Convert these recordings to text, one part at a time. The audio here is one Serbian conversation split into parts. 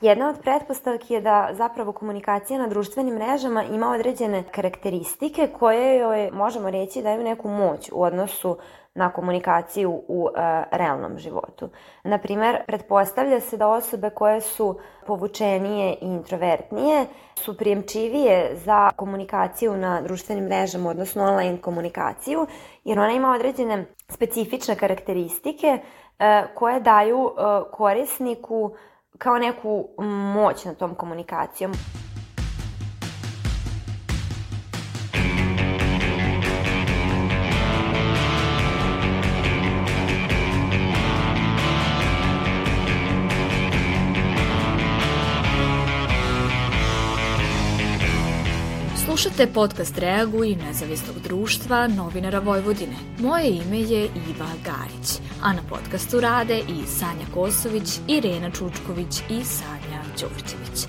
Jedna od pretpostavki je da zapravo komunikacija na društvenim mrežama ima određene karakteristike koje joj možemo reći daju neku moć u odnosu na komunikaciju u e, realnom životu. Naprimer, pretpostavlja se da osobe koje su povučenije i introvertnije su prijemčivije za komunikaciju na društvenim mrežama, odnosno online komunikaciju, jer ona ima određene specifične karakteristike e, koje daju e, korisniku kao neku moć na tom komunikacijom. Slušate podcast Reaguj nezavisnog društva novinara Vojvodine. Moje ime je Iva Garić, a na podcastu rade i Sanja Kosović, Irena Čučković i Sanja Đorđević.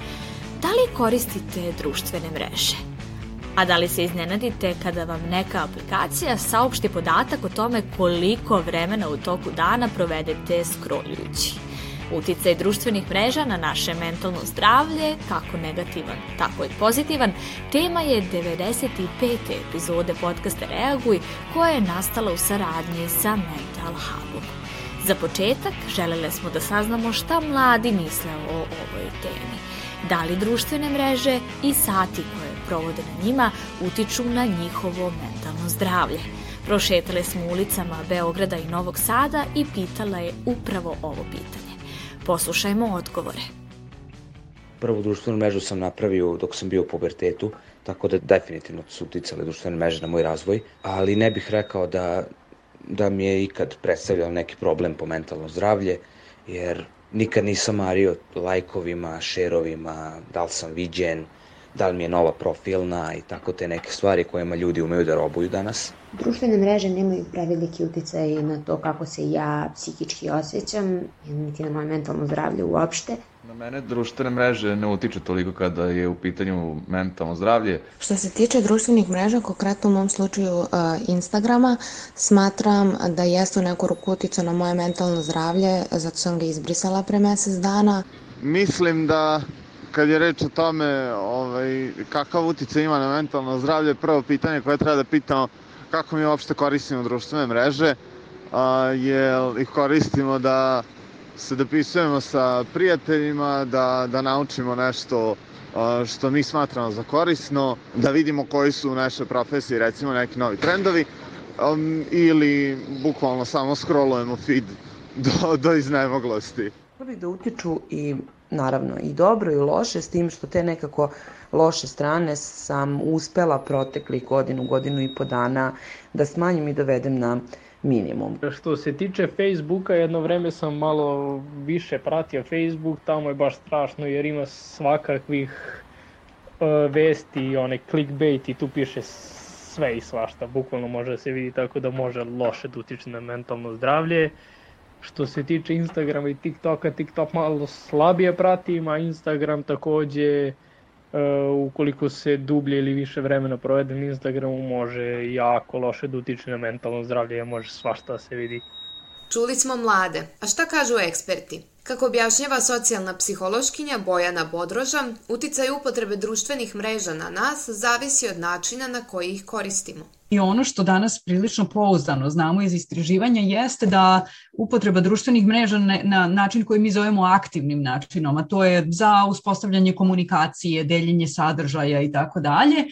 Da li koristite društvene mreže? A da li se iznenadite kada vam neka aplikacija saopšti podatak o tome koliko vremena u toku dana provedete scrollujući? Uticaj društvenih mreža na naše mentalno zdravlje, kako negativan, tako i pozitivan, tema je 95. epizode podcasta Reaguj, koja je nastala u saradnji sa Mental Hubom. Za početak želele smo da saznamo šta mladi misle o ovoj temi. Da li društvene mreže i sati koje provode na njima utiču na njihovo mentalno zdravlje. Prošetale smo ulicama Beograda i Novog Sada i pitala je upravo ovo pitanje. Poslušajmo odgovore. Prvu društvenu mrežu sam napravio dok sam bio u pubertetu, tako da definitivno su uticale društvene mreže na moj razvoj, ali ne bih rekao da, da mi je ikad predstavljao neki problem po mentalno zdravlje, jer nikad nisam mario lajkovima, šerovima, da li sam viđen, da li mi je nova profilna i tako te neke stvari kojima ljudi umeju da robuju danas. Društvene mreže nemaju preveliki uticaj na to kako se ja psihički osjećam, niti na moje mentalno zdravlje uopšte. Na mene društvene mreže ne utiču toliko kada je u pitanju mentalno zdravlje. Što se tiče društvenih mreža, konkretno u mom slučaju uh, Instagrama, smatram da jeste u neku ruku uticao na moje mentalno zdravlje, zato sam ga izbrisala pre mesec dana. Mislim da kad je reč o tome ovaj, kakav uticaj ima na mentalno zdravlje, prvo pitanje koje treba da pitamo kako mi uopšte koristimo društvene mreže, a, jer ih koristimo da se dopisujemo sa prijateljima, da, da naučimo nešto a, što mi smatramo za korisno, da vidimo koji su u našoj profesiji recimo neki novi trendovi um, ili bukvalno samo scrollujemo feed do, do iznemoglosti. Prvi da utiču i naravno i dobro i loše, s tim što te nekako loše strane sam uspela proteklih godinu, godinu i po dana da smanjim i dovedem na minimum. Što se tiče Facebooka, jedno vreme sam malo više pratio Facebook, tamo je baš strašno jer ima svakakvih uh, vesti, one clickbait i tu piše sve i svašta, bukvalno može da se vidi tako da može loše da utiče na mentalno zdravlje. Uh, Što se tiče Instagrama i TikToka, TikTok malo slabije pratim, a Instagram takođe Uh, ukoliko se dublje ili više vremena provede na Instagramu može jako loše da utiče na mentalno zdravlje, može svašta da se vidi. Čuli smo mlade, a šta kažu eksperti? Kako objašnjava socijalna psihološkinja Bojana Bodroža, uticaj upotrebe društvenih mreža na nas zavisi od načina na koji ih koristimo. I ono što danas prilično pouzdano znamo iz istraživanja jeste da upotreba društvenih mreža na, na način koji mi zovemo aktivnim načinom, a to je za uspostavljanje komunikacije, deljenje sadržaja i tako dalje, e,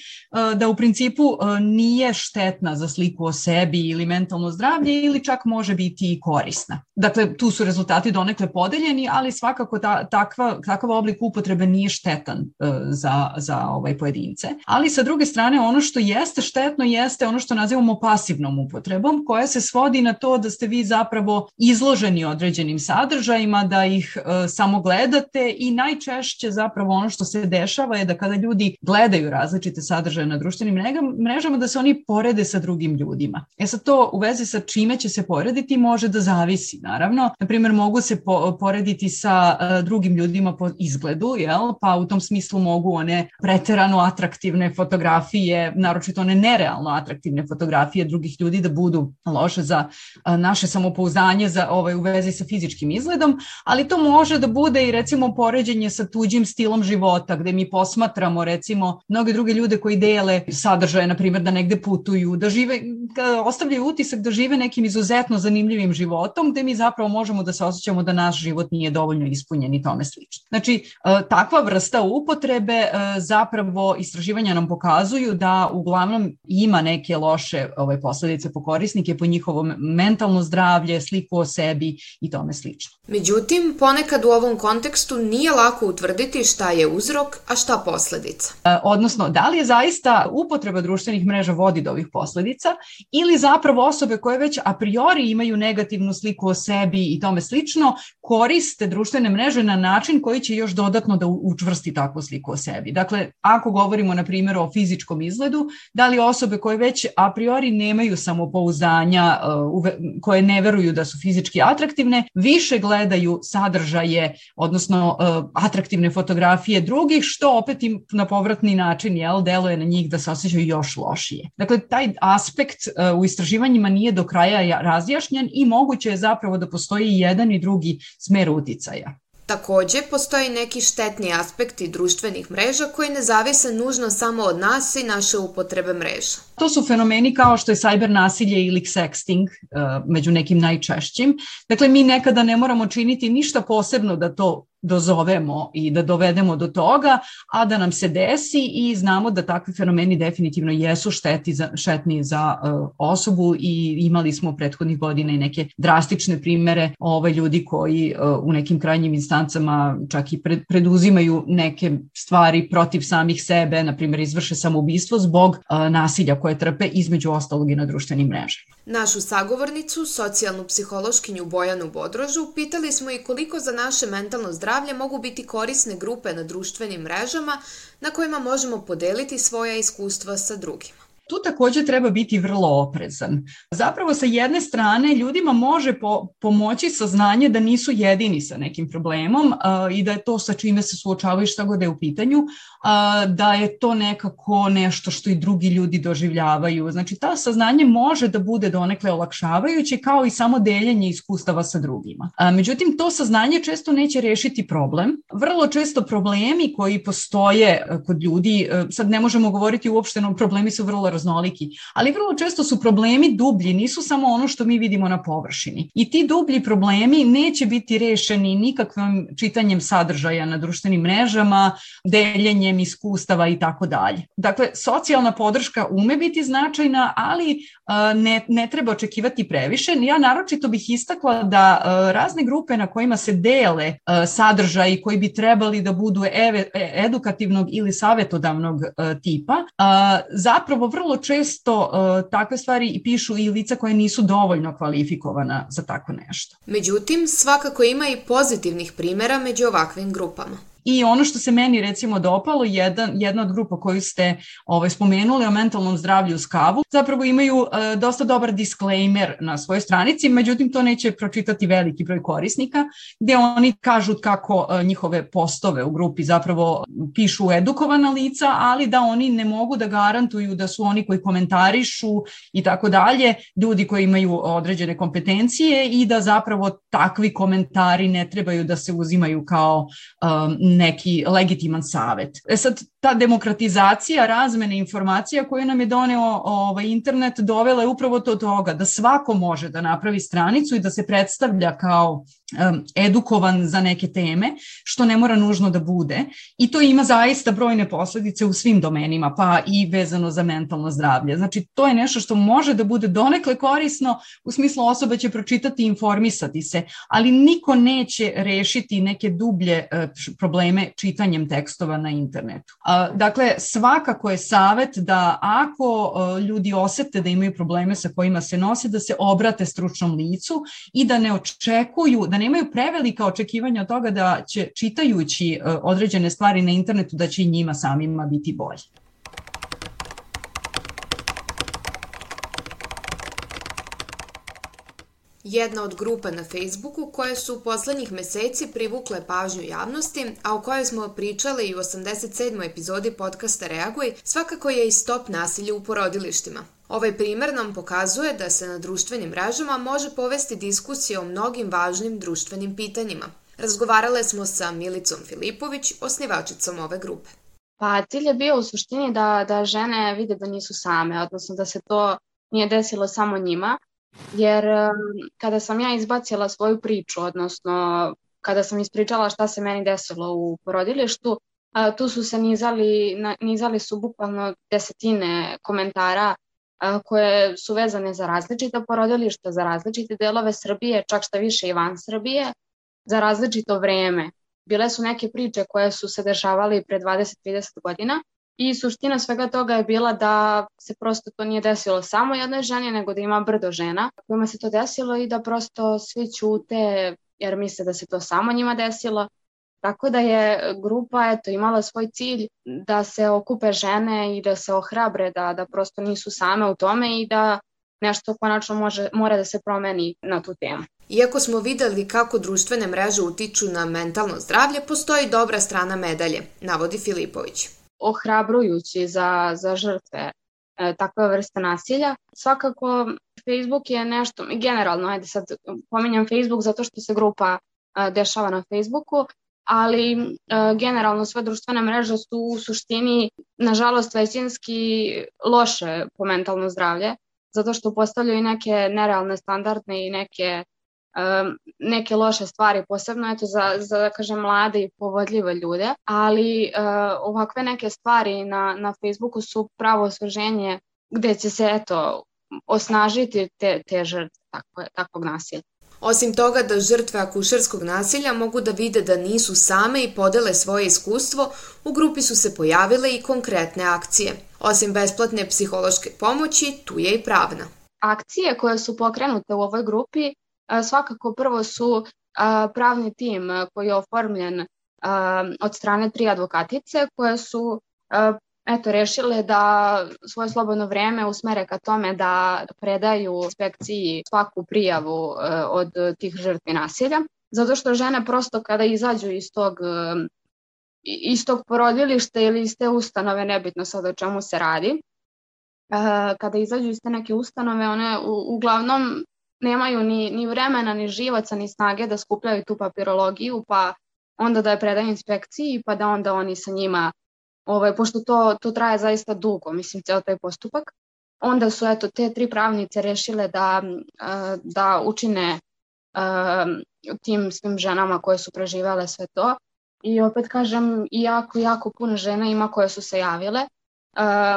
da u principu e, nije štetna za sliku o sebi ili mentalno zdravlje ili čak može biti i korisna. Dakle, tu su rezultati donekle podeljeni, ali svakako ta, takva, takav oblik upotrebe nije štetan e, za, za ovaj pojedince. Ali sa druge strane, ono što jeste štetno jeste ono što nazivamo pasivnom upotrebom, koja se svodi na to da ste vi zapravo izloženi određenim sadržajima, da ih e, samo gledate i najčešće zapravo ono što se dešava je da kada ljudi gledaju različite sadržaje na društvenim mrežama, da se oni porede sa drugim ljudima. E sad to u vezi sa čime će se porediti može da zavisi, naravno. Naprimer, mogu se po, porediti sa e, drugim ljudima po izgledu, jel? pa u tom smislu mogu one preterano atraktivne fotografije, naročito one nerealno atraktivne atraktivne fotografije drugih ljudi da budu loše za naše samopouzdanje za ovaj u vezi sa fizičkim izgledom, ali to može da bude i recimo poređenje sa tuđim stilom života gde mi posmatramo recimo mnoge druge ljude koji dele sadržaje, na primjer da negde putuju, da žive, da ostavljaju utisak da žive nekim izuzetno zanimljivim životom gde mi zapravo možemo da se osjećamo da naš život nije dovoljno ispunjen i tome slično. Znači, takva vrsta upotrebe zapravo istraživanja nam pokazuju da uglavnom ima neke loše ove posledice po korisnike, po njihovo mentalno zdravlje, sliku o sebi i tome slično. Međutim, ponekad u ovom kontekstu nije lako utvrditi šta je uzrok, a šta posledica. E, odnosno, da li je zaista upotreba društvenih mreža vodi do ovih posledica ili zapravo osobe koje već a priori imaju negativnu sliku o sebi i tome slično, koriste društvene mreže na način koji će još dodatno da učvrsti takvu sliku o sebi. Dakle, ako govorimo na primjer o fizičkom izgledu, da li osobe koje već a priori nemaju samopouzdanja, e, koje ne veruju da su fizički atraktivne, više gledaju sadržaje, odnosno e, atraktivne fotografije drugih, što opet im na povratni način jel, deluje na njih da se osjećaju još lošije. Dakle, taj aspekt e, u istraživanjima nije do kraja razjašnjen i moguće je zapravo da postoji jedan i drugi smer uticaja. Takođe, postoji neki štetni aspekti društvenih mreža koji ne zavise nužno samo od nas i naše upotrebe mreža. To su fenomeni kao što je cyber nasilje ili sexting uh, među nekim najčešćim. Dakle, mi nekada ne moramo činiti ništa posebno da to dozovemo i da dovedemo do toga, a da nam se desi i znamo da takvi fenomeni definitivno jesu šteti za, štetni za uh, osobu i imali smo prethodnih godina i neke drastične primere ovaj, ljudi koji uh, u nekim krajnjim instancama čak i pred, preduzimaju neke stvari protiv samih sebe, na primjer izvrše samoubistvo zbog uh, nasilja koje trpe između ostalog i na društvenim mrežama. Našu sagovornicu, socijalnu psihološkinju Bojanu Bodrožu, pitali smo i koliko za naše mentalno zdravlje mogu biti korisne grupe na društvenim mrežama na kojima možemo podeliti svoja iskustva sa drugima tu takođe treba biti vrlo oprezan. Zapravo sa jedne strane ljudima može po, pomoći saznanje da nisu jedini sa nekim problemom uh, i da je to sa čime se suočavaju šta god je u pitanju, da je to nekako nešto što i drugi ljudi doživljavaju. Znači ta saznanje može da bude donekle olakšavajuće kao i samo deljenje iskustava sa drugima. Međutim, to saznanje često neće rešiti problem. Vrlo često problemi koji postoje kod ljudi, sad ne možemo govoriti uopšteno, problemi su vrlo raznoliki, ali vrlo često su problemi dublji, nisu samo ono što mi vidimo na površini. I ti dublji problemi neće biti rešeni nikakvim čitanjem sadržaja na društvenim mrežama, deljenjem iskustava i tako dalje. Dakle, socijalna podrška ume biti značajna, ali ne, ne treba očekivati previše. Ja naročito bih istakla da razne grupe na kojima se dele sadržaji koji bi trebali da budu e, edukativnog ili savetodavnog tipa, zapravo vrlo često takve stvari pišu i lica koje nisu dovoljno kvalifikovana za tako nešto. Međutim, svakako ima i pozitivnih primera među ovakvim grupama. I ono što se meni recimo dopalo, jedan, jedna od grupa koju ste ovaj, spomenuli o mentalnom zdravlju uz kavu, zapravo imaju e, dosta dobar disclaimer na svojoj stranici, međutim to neće pročitati veliki broj korisnika, gde oni kažu kako e, njihove postove u grupi zapravo pišu edukovana lica, ali da oni ne mogu da garantuju da su oni koji komentarišu i tako dalje, ljudi koji imaju određene kompetencije i da zapravo takvi komentari ne trebaju da se uzimaju kao um, neki legitiman savet. E sad, ta demokratizacija razmene informacija koju nam je doneo ovaj, internet dovela je upravo to toga da svako može da napravi stranicu i da se predstavlja kao um, edukovan za neke teme, što ne mora nužno da bude i to ima zaista brojne posledice u svim domenima, pa i vezano za mentalno zdravlje. Znači, to je nešto što može da bude donekle korisno, u smislu osoba će pročitati i informisati se, ali niko neće rešiti neke dublje uh, probleme čitanjem tekstova na internetu. Dakle, svakako je savet da ako ljudi osete da imaju probleme sa kojima se nose, da se obrate stručnom licu i da ne očekuju, da nemaju prevelika očekivanja od toga da će čitajući određene stvari na internetu da će njima samima biti bolje. Jedna od grupa na Facebooku koje su poslednjih meseci privukle pažnju javnosti, a o kojoj smo pričali i u 87. epizodi podcasta Reaguj, svakako je i stop nasilja u porodilištima. Ovaj primer nam pokazuje da se na društvenim mrežama može povesti diskusija o mnogim važnim društvenim pitanjima. Razgovarale smo sa Milicom Filipović, osnivačicom ove grupe. Pa cilj je bio u suštini da, da žene vide da nisu same, odnosno da se to nije desilo samo njima, jer kada sam ja izbacila svoju priču, odnosno kada sam ispričala šta se meni desilo u porodilištu, tu su se nizali, nizali su bukvalno desetine komentara koje su vezane za različita porodilišta, za različite delove Srbije, čak šta više i van Srbije, za različito vreme. Bile su neke priče koje su se dešavale pre 20-30 godina i suština svega toga je bila da se prosto to nije desilo samo jednoj ženi, nego da ima brdo žena kojima se to desilo i da prosto svi ćute jer misle da se to samo njima desilo. Tako da je grupa eto, imala svoj cilj da se okupe žene i da se ohrabre da, da prosto nisu same u tome i da nešto konačno može, mora da se promeni na tu temu. Iako smo videli kako društvene mreže utiču na mentalno zdravlje, postoji dobra strana medalje, navodi Filipović. Ohrabrujući za, za žrtve e, takve vrste nasilja. Svakako Facebook je nešto, generalno, ajde sad pominjam Facebook zato što se grupa e, dešava na Facebooku, ali e, generalno sve društvene mreže su u suštini, nažalost, većinski loše po mentalno zdravlje, zato što postavljaju neke nerealne standardne i neke neke loše stvari, posebno eto za, za da kažem mlade i povodljive ljude, ali uh, ovakve neke stvari na, na Facebooku su pravo osveženje gde će se eto osnažiti te, te žrtve takve, takvog nasilja. Osim toga da žrtve akušerskog nasilja mogu da vide da nisu same i podele svoje iskustvo, u grupi su se pojavile i konkretne akcije. Osim besplatne psihološke pomoći, tu je i pravna. Akcije koje su pokrenute u ovoj grupi svakako prvo su pravni tim koji je oformljen od strane tri advokatice koje su eto, rešile da svoje slobodno vreme usmere ka tome da predaju inspekciji svaku prijavu od tih žrtvi nasilja. Zato što žene prosto kada izađu iz tog iz tog porodilišta ili iz te ustanove, nebitno sad o čemu se radi, kada izađu iz te neke ustanove, one uglavnom nemaju ni, ni vremena, ni živaca, ni snage da skupljaju tu papirologiju, pa onda da je predaju inspekciji, pa da onda oni sa njima, ovaj, pošto to, to traje zaista dugo, mislim, ceo taj postupak, onda su eto te tri pravnice rešile da, da učine tim svim ženama koje su preživele sve to. I opet kažem, jako, jako puno žena ima koje su se javile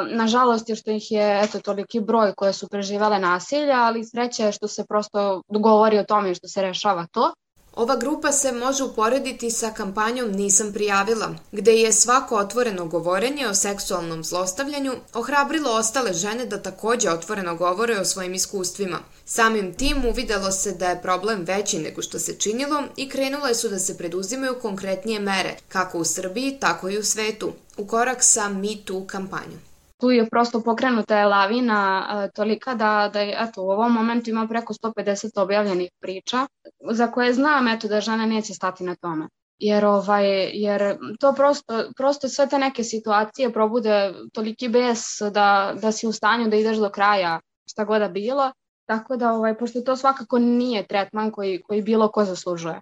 nažalost je što ih je eto, toliki broj koje su preživale nasilja, ali sreće je što se prosto govori o tome što se rešava to. Ova grupa se može uporediti sa kampanjom Nisam prijavila, gde je svako otvoreno govorenje o seksualnom zlostavljanju ohrabrilo ostale žene da takođe otvoreno govore o svojim iskustvima. Samim tim uvidelo se da je problem veći nego što se činilo i krenule su da se preduzimaju konkretnije mere, kako u Srbiji, tako i u svetu, u korak sa Me Too kampanjom tu je prosto pokrenuta je lavina tolika da, da eto, u ovom momentu ima preko 150 objavljenih priča za koje znam eto, da žene neće stati na tome. Jer, ovaj, jer to prosto, prosto sve te neke situacije probude toliki bes da, da si u stanju da ideš do kraja šta god da bilo. Tako da, ovaj, pošto to svakako nije tretman koji, koji bilo ko zaslužuje.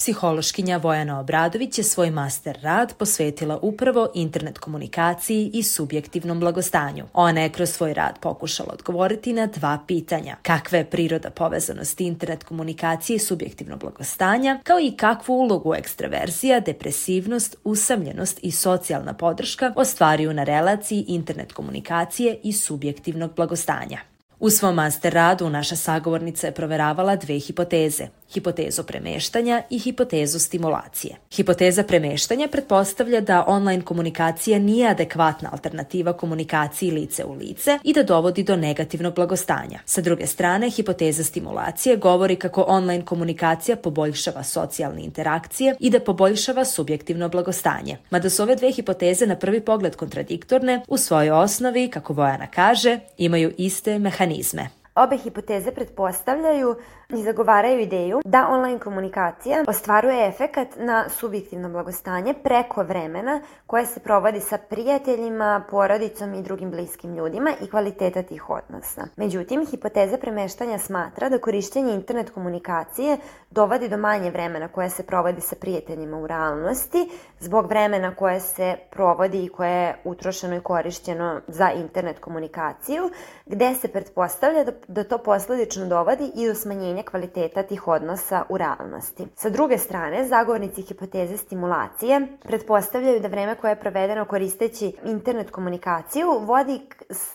Psihološkinja Vojana Obradović je svoj master rad posvetila upravo internet komunikaciji i subjektivnom blagostanju. Ona je kroz svoj rad pokušala odgovoriti na dva pitanja. Kakva je priroda povezanosti internet komunikacije i subjektivnog blagostanja, kao i kakvu ulogu ekstraverzija, depresivnost, usamljenost i socijalna podrška ostvaruju na relaciji internet komunikacije i subjektivnog blagostanja. U svom master radu naša sagovornica je proveravala dve hipoteze. Hipotezu premeštanja i hipotezu stimulacije. Hipoteza premeštanja pretpostavlja da online komunikacija nije adekvatna alternativa komunikaciji lice u lice i da dovodi do negativnog blagostanja. Sa druge strane, hipoteza stimulacije govori kako online komunikacija poboljšava socijalne interakcije i da poboljšava subjektivno blagostanje. Mada su ove dve hipoteze na prvi pogled kontradiktorne, u svojoj osnovi, kako Vojana kaže, imaju iste mehanizme. Obe hipoteze pretpostavljaju i zagovaraju ideju da online komunikacija ostvaruje efekat na subjektivno blagostanje preko vremena koje se provodi sa prijateljima, porodicom i drugim bliskim ljudima i kvaliteta tih odnosa. Međutim, hipoteza premeštanja smatra da korišćenje internet komunikacije dovodi do manje vremena koje se provodi sa prijateljima u realnosti zbog vremena koje se provodi i koje je utrošeno i korišćeno za internet komunikaciju, gde se pretpostavlja da, da to posledično dovodi i do smanjenja kvaliteta tih odnosa u realnosti. Sa druge strane, zagovornici hipoteze stimulacije pretpostavljaju da vreme koje je provedeno koristeći internet komunikaciju vodi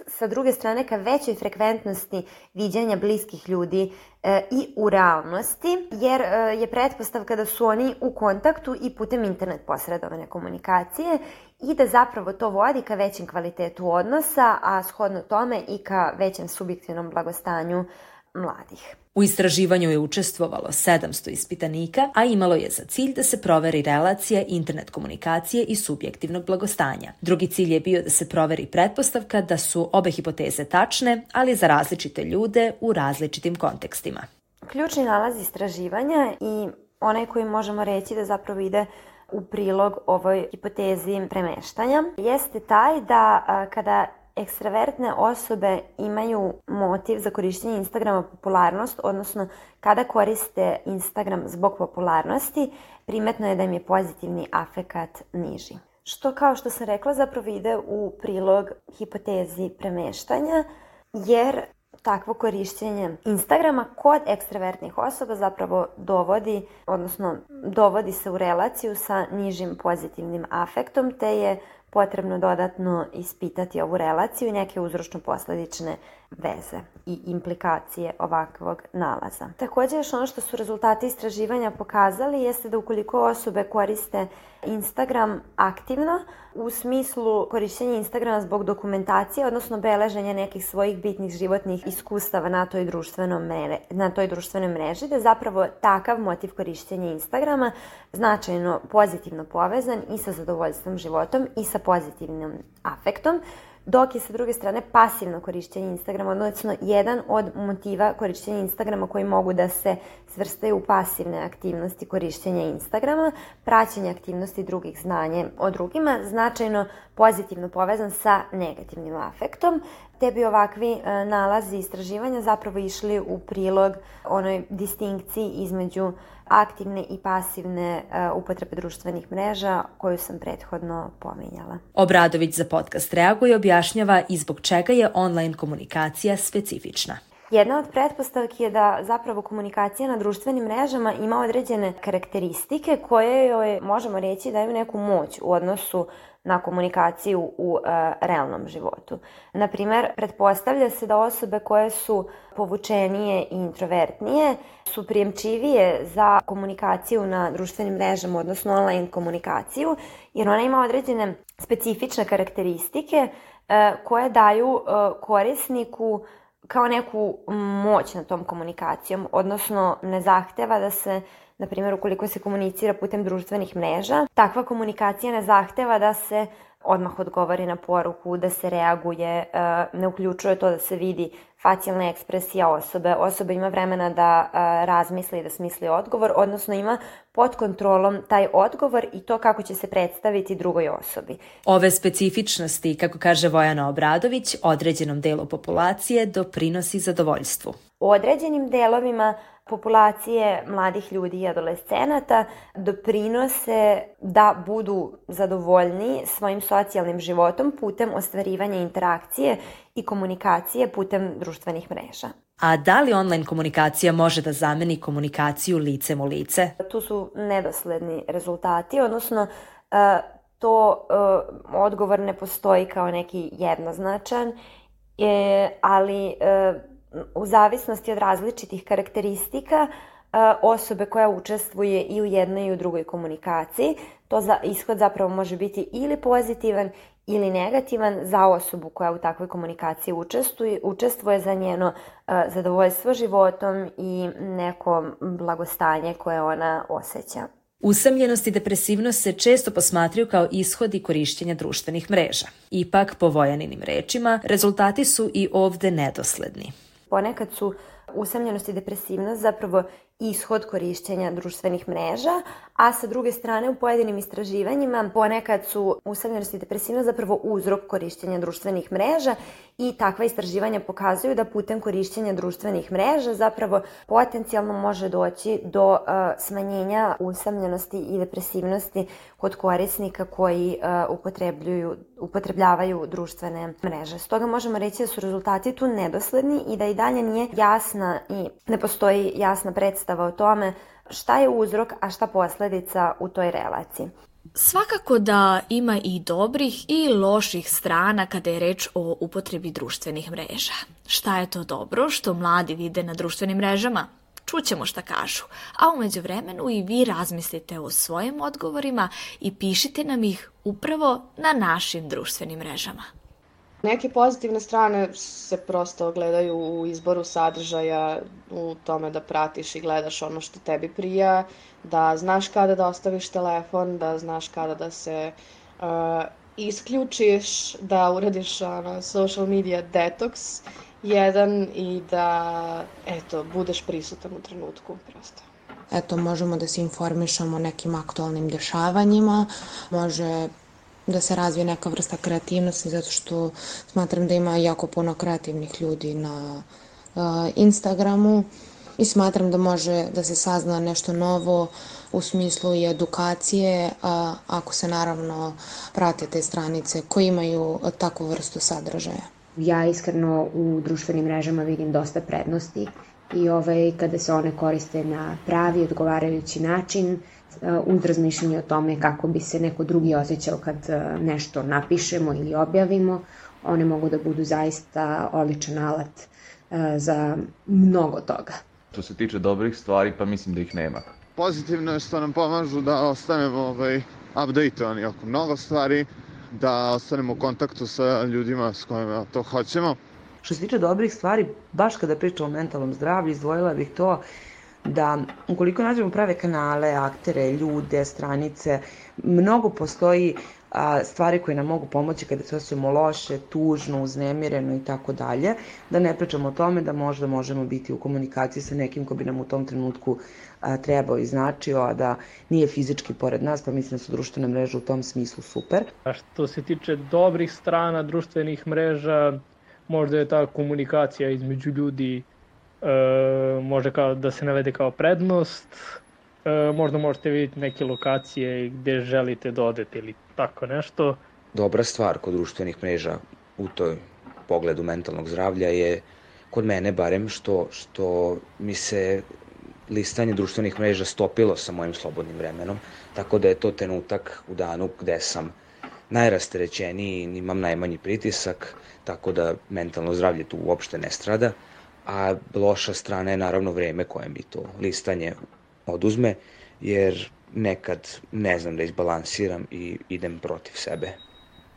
sa druge strane ka većoj frekventnosti viđanja bliskih ljudi e, i u realnosti, jer e, je pretpostavka da su oni u kontaktu i putem internet posredovane komunikacije i da zapravo to vodi ka većem kvalitetu odnosa, a shodno tome i ka većem subjektivnom blagostanju mladih. U istraživanju je učestvovalo 700 ispitanika, a imalo je za cilj da se proveri relacija internet komunikacije i subjektivnog blagostanja. Drugi cilj je bio da se proveri pretpostavka da su obe hipoteze tačne, ali za različite ljude u različitim kontekstima. Ključni nalaz istraživanja i onaj koji možemo reći da zapravo ide u prilog ovoj hipotezi premeštanja jeste taj da kada ekstravertne osobe imaju motiv za korišćenje Instagrama popularnost, odnosno kada koriste Instagram zbog popularnosti, primetno je da im je pozitivni afekat niži. Što kao što sam rekla zapravo ide u prilog hipotezi premeštanja, jer takvo korišćenje Instagrama kod ekstravertnih osoba zapravo dovodi, odnosno dovodi se u relaciju sa nižim pozitivnim afektom, te je potrebno dodatno ispitati ovu relaciju i neke uzročno-posledične veze i implikacije ovakvog nalaza. Takođe, još ono što su rezultati istraživanja pokazali jeste da ukoliko osobe koriste Instagram aktivno, u smislu korišćenja Instagrama zbog dokumentacije, odnosno beleženja nekih svojih bitnih životnih iskustava na toj, društvenom mere, na toj društvenoj mreži, da zapravo takav motiv korišćenja Instagrama značajno pozitivno povezan i sa zadovoljstvom životom i sa pozitivnim afektom, dok je sa druge strane pasivno korišćenje Instagrama, odnosno jedan od motiva korišćenja Instagrama koji mogu da se svrstaju u pasivne aktivnosti korišćenja Instagrama, praćenje aktivnosti drugih znanje o drugima, značajno pozitivno povezan sa negativnim afektom, te bi ovakvi e, nalazi istraživanja zapravo išli u prilog onoj distinkciji između aktivne i pasivne uh, upotrebe društvenih mreža koju sam prethodno pominjala. Obradović za podcast reaguje objašnjava i zbog čega je online komunikacija specifična. Jedna od pretpostavki je da zapravo komunikacija na društvenim mrežama ima određene karakteristike koje joj možemo reći daju neku moć u odnosu na komunikaciju u e, realnom životu. Naprimer, pretpostavlja se da osobe koje su povučenije i introvertnije su prijemčivije za komunikaciju na društvenim mrežama, odnosno online komunikaciju, jer ona ima određene specifične karakteristike e, koje daju e, korisniku kao neku moć na tom komunikacijom, odnosno ne zahteva da se na primjer ukoliko se komunicira putem društvenih mreža, takva komunikacija ne zahteva da se odmah odgovori na poruku, da se reaguje, e, ne uključuje to da se vidi facijalna ekspresija osobe. Osoba ima vremena da e, razmisli i da smisli odgovor, odnosno ima pod kontrolom taj odgovor i to kako će se predstaviti drugoj osobi. Ove specifičnosti, kako kaže Vojana Obradović, određenom delu populacije doprinosi zadovoljstvu. U određenim delovima populacije mladih ljudi i adolescenata doprinose da budu zadovoljni svojim socijalnim životom putem ostvarivanja interakcije i komunikacije putem društvenih mreža. A da li online komunikacija može da zameni komunikaciju licem u lice? Tu su nedosledni rezultati, odnosno e, to e, odgovor ne postoji kao neki jednoznačan, e, ali u zavisnosti od različitih karakteristika osobe koja učestvuje i u jednoj i u drugoj komunikaciji. To za, ishod zapravo može biti ili pozitivan ili negativan za osobu koja u takvoj komunikaciji učestvuje, učestvuje za njeno uh, zadovoljstvo životom i neko blagostanje koje ona osjeća. Usamljenost i depresivnost se često posmatraju kao ishodi korišćenja društvenih mreža. Ipak, po Vojaninim rečima, rezultati su i ovde nedosledni. Ponekad su usamljenost i depresivnost zapravo ishod korišćenja društvenih mreža, a sa druge strane u pojedinim istraživanjima ponekad su usamljenost i depresivnost zapravo uzrok korišćenja društvenih mreža i takva istraživanja pokazuju da putem korišćenja društvenih mreža zapravo potencijalno može doći do uh, smanjenja usamljenosti i depresivnosti kod korisnika koji uh, upotrebljuju, upotrebljavaju društvene mreže. Stoga možemo reći da su rezultati tu nedosledni i da i dalje nije jasna i ne postoji jasna predstava o tome šta je uzrok, a šta posledica u toj relaciji. Svakako da ima i dobrih i loših strana kada je reč o upotrebi društvenih mreža. Šta je to dobro što mladi vide na društvenim mrežama? Čućemo šta kažu, a umeđu vremenu i vi razmislite o svojim odgovorima i pišite nam ih upravo na našim društvenim mrežama. Neke pozitivne strane se prosto ogledaju u izboru sadržaja, u tome da pratiš i gledaš ono što tebi prija, da znaš kada da ostaviš telefon, da znaš kada da se uh, isključiš, da uradiš ono, social media detox jedan i da, eto, budeš prisutan u trenutku prosto. Eto, možemo da se informišemo o nekim aktualnim dešavanjima, može da se razvije neka vrsta kreativnosti zato što smatram da ima jako puno kreativnih ljudi na uh, Instagramu i smatram da može da se sazna nešto novo u smislu i edukacije, a, ako se naravno prate te stranice koje imaju takvu vrstu sadržaja. Ja iskreno u društvenim mrežama vidim dosta prednosti i ovaj, kada se one koriste na pravi, odgovarajući način, uz razmišljanje o tome kako bi se neko drugi osjećao kad nešto napišemo ili objavimo, one mogu da budu zaista odličan alat za mnogo toga. Što se tiče dobrih stvari, pa mislim da ih nema. Pozitivno je što nam pomažu da ostanemo ovaj, updateovani oko mnogo stvari, da ostanemo u kontaktu sa ljudima s kojima to hoćemo. Što se tiče dobrih stvari, baš kada pričam o mentalnom zdravlju, izdvojila bih to da ukoliko nađemo prave kanale, aktere, ljude, stranice, mnogo postoji a, stvari koje nam mogu pomoći kada se osjećamo loše, tužno, uznemireno i tako dalje, da ne pričamo o tome da možda možemo biti u komunikaciji sa nekim ko bi nam u tom trenutku a, trebao i značio, a da nije fizički pored nas, pa mislim da su društvene mreže u tom smislu super. A što se tiče dobrih strana društvenih mreža, možda je ta komunikacija između ljudi e, može kao da se navede kao prednost, e, možda možete vidjeti neke lokacije gde želite da odete ili tako nešto. Dobra stvar kod društvenih mreža u toj pogledu mentalnog zdravlja je kod mene barem što, što mi se listanje društvenih mreža stopilo sa mojim slobodnim vremenom, tako da je to trenutak u danu gde sam najrasterećeniji imam najmanji pritisak, tako da mentalno zdravlje tu uopšte ne strada a loša strana je naravno vreme koje mi to listanje oduzme, jer nekad ne znam da izbalansiram i idem protiv sebe.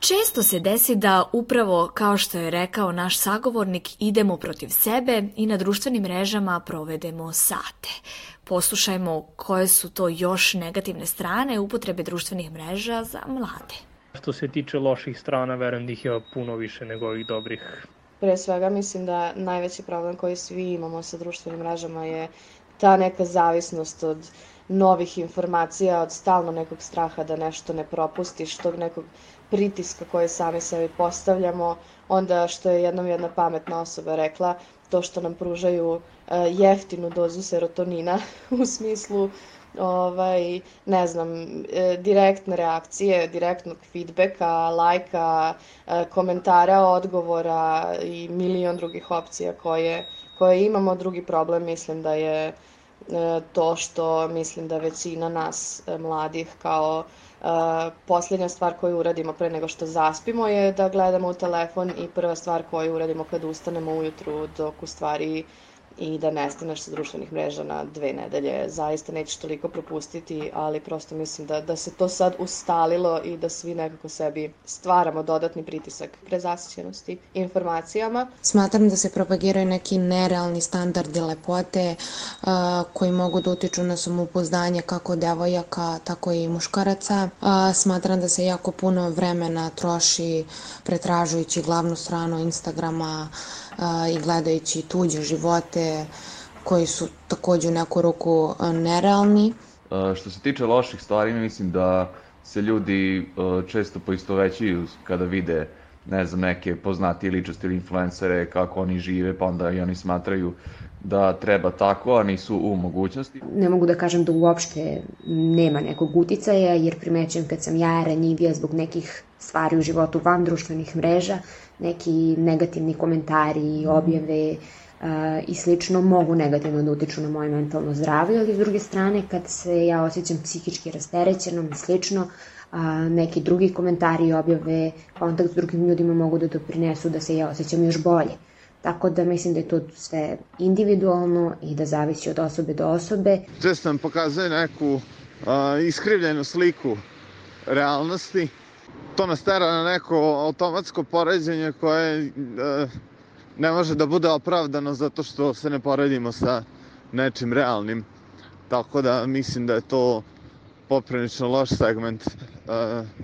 Često se desi da upravo, kao što je rekao naš sagovornik, idemo protiv sebe i na društvenim mrežama provedemo sate. Poslušajmo koje su to još negativne strane upotrebe društvenih mreža za mlade. Što se tiče loših strana, verujem da ih je puno više nego ovih dobrih. Pre svega mislim da najveći problem koji svi imamo sa društvenim mrežama je ta neka zavisnost od novih informacija, od stalno nekog straha da nešto ne propustiš, tog nekog pritiska koje sami sebi postavljamo, onda što je jednom jedna pametna osoba rekla, to što nam pružaju uh, jeftinu dozu serotonina u smislu ovaj, ne znam, e, direktne reakcije, direktnog feedbacka, lajka, e, komentara, odgovora i milion drugih opcija koje, koje imamo. Drugi problem mislim da je e, to što mislim da većina nas mladih kao Uh, posljednja stvar koju uradimo pre nego što zaspimo je da gledamo u telefon i prva stvar koju uradimo kad ustanemo ujutru dok u stvari i da nestaneš sa društvenih mreža na dve nedelje. Zaista nećeš toliko propustiti, ali prosto mislim da, da se to sad ustalilo i da svi nekako sebi stvaramo dodatni pritisak prezasićenosti informacijama. Smatram da se propagiraju neki nerealni standardi lepote uh, koji mogu da utiču na samoupoznanje kako devojaka, tako i muškaraca. Uh, smatram da se jako puno vremena troši pretražujući glavnu stranu Instagrama, i gledajući tuđe živote koji su takođe u neku ruku nerealni. Što se tiče loših stvari, mislim da se ljudi često poistovećuju kada vide ne znam, neke poznatije ličnosti ili influencere, kako oni žive, pa onda i oni smatraju da treba tako, a nisu u mogućnosti. Ne mogu da kažem da uopšte nema nekog uticaja, jer primećujem kad sam ja ranjivija zbog nekih stvari u životu van društvenih mreža, neki negativni komentari, objave i slično mogu negativno da utiču na moje mentalno zdravlje, ali s druge strane kad se ja osjećam psihički rasterećenom i slično, uh, neki drugi komentari i objave, kontakt s drugim ljudima mogu da doprinesu da se ja osjećam još bolje. Tako da mislim da je to sve individualno i da zavisi od osobe do osobe. Često nam pokazuje neku uh, iskrivljenu sliku realnosti to nas tera na neko automatsko poređenje koje e, ne može da bude opravdano zato što se ne poredimo sa nečim realnim. Tako da mislim da je to poprilično loš segment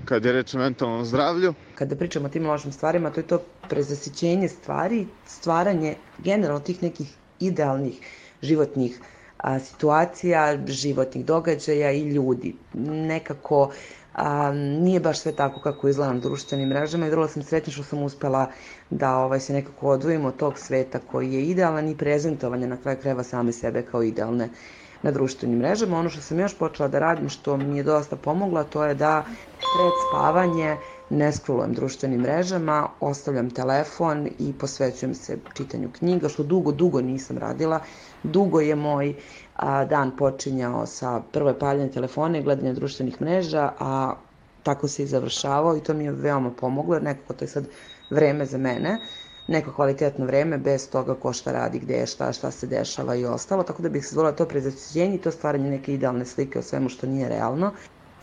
kad je reč o mentalnom zdravlju. Kada pričamo o tim lošim stvarima, to je to prezasićenje stvari, stvaranje generalno tih nekih idealnih životnih a, situacija, životnih događaja i ljudi. Nekako a, nije baš sve tako kako izgleda na društvenim mrežama i vrlo sam sretna što sam uspela da ovaj, se nekako odvojimo od tog sveta koji je idealan i prezentovanje na kraju kreva same sebe kao idealne na društvenim mrežama. Ono što sam još počela da radim, što mi je dosta pomogla, to je da pred spavanje ne scrollujem društvenim mrežama, ostavljam telefon i posvećujem se čitanju knjiga, što dugo, dugo nisam radila. Dugo je moj a, dan počinjao sa prvo je paljenje telefona i gledanje društvenih mreža, a tako se i završavao i to mi je veoma pomoglo, jer nekako to je sad vreme za mene, neko kvalitetno vreme bez toga ko šta radi, gde je šta, šta se dešava i ostalo, tako da bih se zvolila to prezacijenje i to stvaranje neke idealne slike o svemu što nije realno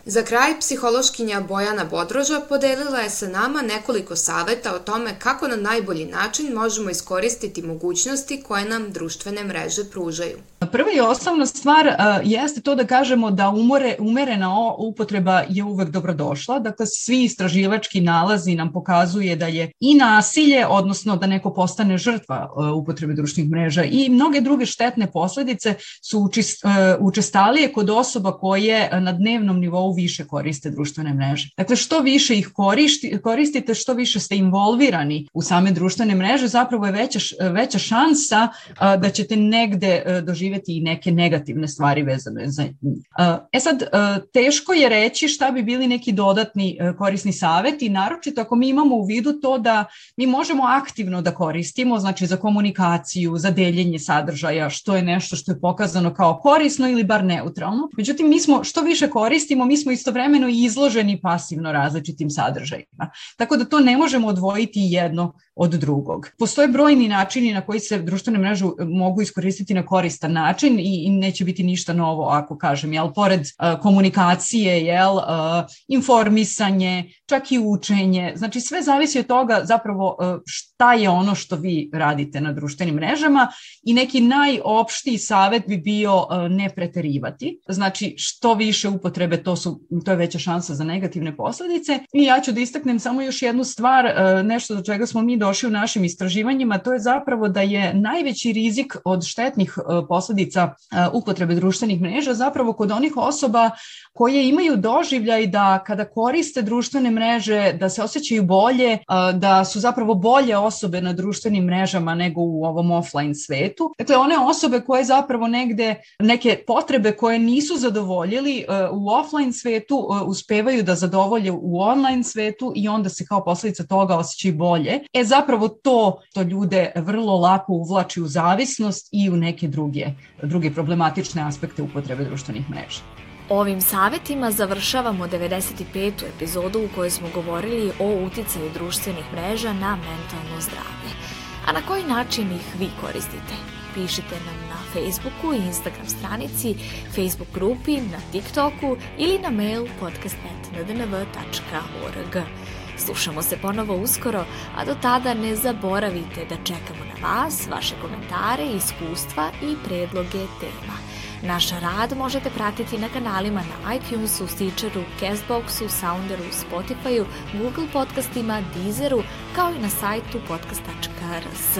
Za kraj, psihološkinja Bojana Bodroža podelila je sa nama nekoliko saveta o tome kako na najbolji način možemo iskoristiti mogućnosti koje nam društvene mreže pružaju. Prva i osnovna stvar uh, jeste to da kažemo da umore, umerena upotreba je uvek dobrodošla. Dakle, svi istraživački nalazi nam pokazuje da je i nasilje, odnosno da neko postane žrtva uh, upotrebe društvenih mreža i mnoge druge štetne posledice su učist, uh, učestalije kod osoba koje na dnevnom nivou više koriste društvene mreže. Dakle, što više ih koristi, koristite, što više ste involvirani u same društvene mreže, zapravo je veća, veća šansa a, da ćete negde a, doživeti i neke negativne stvari vezane za njih. E sad, a, teško je reći šta bi bili neki dodatni a, korisni saveti, naročito ako mi imamo u vidu to da mi možemo aktivno da koristimo, znači za komunikaciju, za deljenje sadržaja, što je nešto što je pokazano kao korisno ili bar neutralno. Međutim, mi smo, što više koristimo, mi smo istovremeno i izloženi pasivno različitim sadržajima. Tako da to ne možemo odvojiti jedno od drugog. Postoje brojni načini na koji se društvene mreže mogu iskoristiti na koristan način i, i neće biti ništa novo ako kažem, jel, pored uh, komunikacije, jel, uh, informisanje, čak i učenje, znači sve zavisi od toga zapravo šta je ono što vi radite na društvenim mrežama i neki najopštiji savet bi bio ne preterivati, znači što više upotrebe to su, to je veća šansa za negativne posledice i ja ću da istaknem samo još jednu stvar, uh, nešto do čega smo mi došli u našim istraživanjima, to je zapravo da je najveći rizik od štetnih e, posledica e, upotrebe društvenih mreža zapravo kod onih osoba koje imaju doživljaj da kada koriste društvene mreže da se osjećaju bolje, e, da su zapravo bolje osobe na društvenim mrežama nego u ovom offline svetu. Dakle, one osobe koje zapravo negde neke potrebe koje nisu zadovoljili u offline svetu uspevaju da zadovolje u online svetu i onda se kao posledica toga osjećaju bolje. E, zapravo to to ljude vrlo lako uvlači u zavisnost i u neke druge, druge problematične aspekte upotrebe društvenih mreža. Ovim savetima završavamo 95. epizodu u kojoj smo govorili o uticaju društvenih mreža na mentalno zdravlje. A na koji način ih vi koristite? pišite nam na Facebooku i Instagram stranici, Facebook grupi, na TikToku ili na mail podcastnet.ndnv.org. Slušamo se ponovo uskoro, a do tada ne zaboravite da čekamo na vas, vaše komentare, iskustva i predloge tema. Naš rad možete pratiti na kanalima na iTunesu, Stitcheru, Castboxu, Sounderu, Spotifyu, Google podcastima, Deezeru, kao i na sajtu podcast.rs.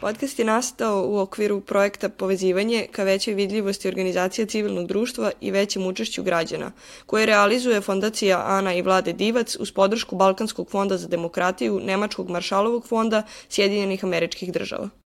Podcast je nastao u okviru projekta Povezivanje ka većoj vidljivosti organizacija civilnog društva i većem učešću građana, koje realizuje Fondacija Ana i Vlade Divac uz podršku Balkanskog fonda za demokratiju, Nemačkog maršalovog fonda Sjedinjenih američkih država.